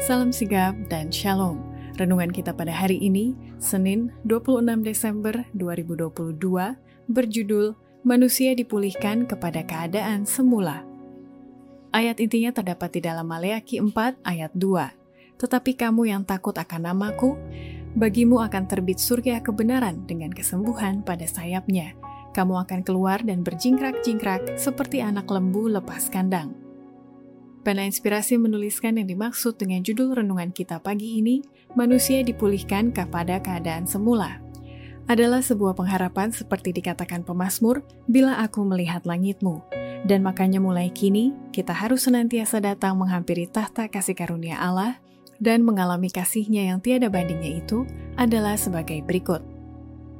Salam sigap dan shalom. Renungan kita pada hari ini, Senin 26 Desember 2022, berjudul Manusia Dipulihkan kepada Keadaan Semula. Ayat intinya terdapat di dalam Maleaki 4 ayat 2. Tetapi kamu yang takut akan namaku, bagimu akan terbit surga kebenaran dengan kesembuhan pada sayapnya. Kamu akan keluar dan berjingkrak-jingkrak seperti anak lembu lepas kandang. Pena Inspirasi menuliskan yang dimaksud dengan judul renungan kita pagi ini, manusia dipulihkan kepada keadaan semula. Adalah sebuah pengharapan seperti dikatakan pemazmur, bila aku melihat langitmu. Dan makanya mulai kini, kita harus senantiasa datang menghampiri tahta kasih karunia Allah dan mengalami kasihnya yang tiada bandingnya itu adalah sebagai berikut.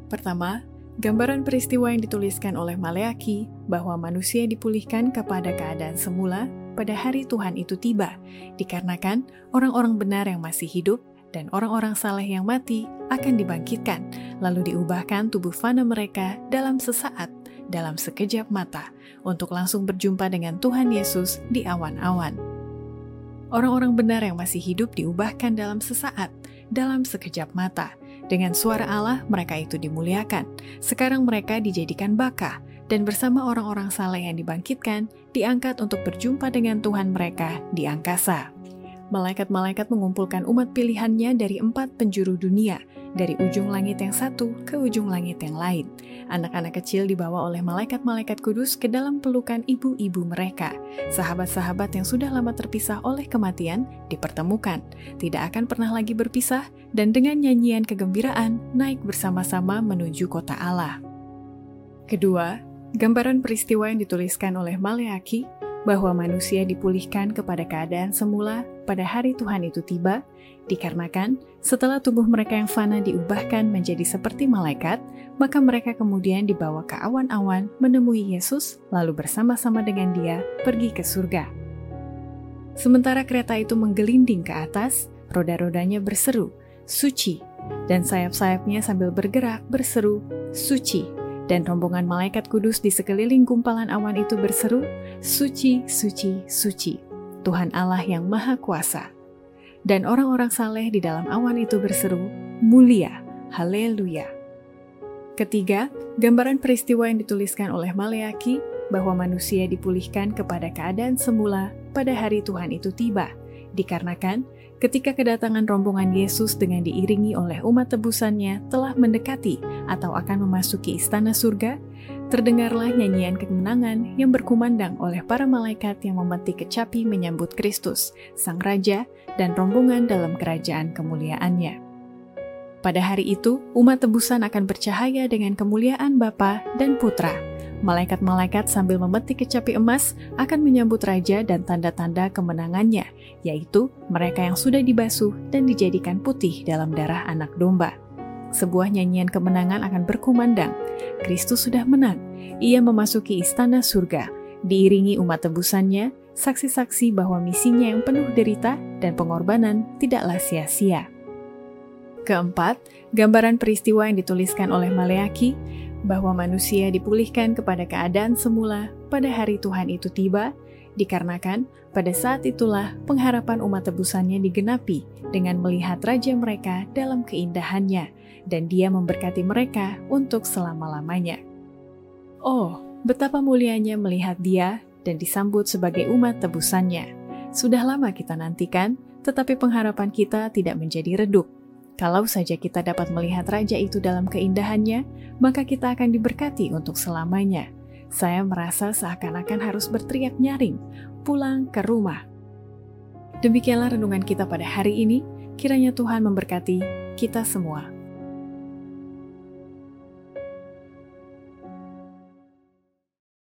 Pertama, gambaran peristiwa yang dituliskan oleh Maleaki bahwa manusia dipulihkan kepada keadaan semula pada hari Tuhan itu tiba, dikarenakan orang-orang benar yang masih hidup dan orang-orang saleh yang mati akan dibangkitkan, lalu diubahkan tubuh fana mereka dalam sesaat, dalam sekejap mata, untuk langsung berjumpa dengan Tuhan Yesus di awan-awan. Orang-orang benar yang masih hidup diubahkan dalam sesaat, dalam sekejap mata. Dengan suara Allah, mereka itu dimuliakan. Sekarang mereka dijadikan baka, dan bersama orang-orang saleh yang dibangkitkan, diangkat untuk berjumpa dengan Tuhan mereka di angkasa. Malaikat-malaikat mengumpulkan umat pilihannya dari empat penjuru dunia, dari ujung langit yang satu ke ujung langit yang lain. Anak-anak kecil dibawa oleh malaikat-malaikat kudus ke dalam pelukan ibu-ibu mereka. Sahabat-sahabat yang sudah lama terpisah oleh kematian dipertemukan, tidak akan pernah lagi berpisah, dan dengan nyanyian kegembiraan naik bersama-sama menuju kota Allah. Kedua, Gambaran peristiwa yang dituliskan oleh Maleaki bahwa manusia dipulihkan kepada keadaan semula pada hari Tuhan itu tiba, dikarenakan setelah tubuh mereka yang fana diubahkan menjadi seperti malaikat, maka mereka kemudian dibawa ke awan-awan menemui Yesus, lalu bersama-sama dengan Dia pergi ke surga. Sementara kereta itu menggelinding ke atas, roda-rodanya berseru, "Suci!" dan sayap-sayapnya sambil bergerak berseru, "Suci!" Dan rombongan malaikat kudus di sekeliling gumpalan awan itu berseru, Suci, suci, suci, Tuhan Allah yang Maha Kuasa. Dan orang-orang saleh di dalam awan itu berseru, Mulia, Haleluya. Ketiga, gambaran peristiwa yang dituliskan oleh Maleaki bahwa manusia dipulihkan kepada keadaan semula pada hari Tuhan itu tiba, dikarenakan ketika kedatangan rombongan Yesus dengan diiringi oleh umat tebusannya telah mendekati atau akan memasuki istana surga, terdengarlah nyanyian kemenangan yang berkumandang oleh para malaikat yang memetik kecapi menyambut Kristus, Sang Raja, dan rombongan dalam kerajaan kemuliaannya. Pada hari itu, umat tebusan akan bercahaya dengan kemuliaan Bapa dan Putra, malaikat-malaikat sambil memetik kecapi emas akan menyambut raja dan tanda-tanda kemenangannya, yaitu mereka yang sudah dibasuh dan dijadikan putih dalam darah anak domba. Sebuah nyanyian kemenangan akan berkumandang. Kristus sudah menang. Ia memasuki istana surga, diiringi umat tebusannya, saksi-saksi bahwa misinya yang penuh derita dan pengorbanan tidaklah sia-sia. Keempat, gambaran peristiwa yang dituliskan oleh Maleaki bahwa manusia dipulihkan kepada keadaan semula pada hari Tuhan itu tiba, dikarenakan pada saat itulah pengharapan umat tebusannya digenapi dengan melihat Raja mereka dalam keindahannya, dan dia memberkati mereka untuk selama-lamanya. Oh, betapa mulianya melihat dia dan disambut sebagai umat tebusannya. Sudah lama kita nantikan, tetapi pengharapan kita tidak menjadi redup kalau saja kita dapat melihat raja itu dalam keindahannya, maka kita akan diberkati untuk selamanya. Saya merasa seakan-akan harus berteriak nyaring, pulang ke rumah. Demikianlah renungan kita pada hari ini. Kiranya Tuhan memberkati kita semua.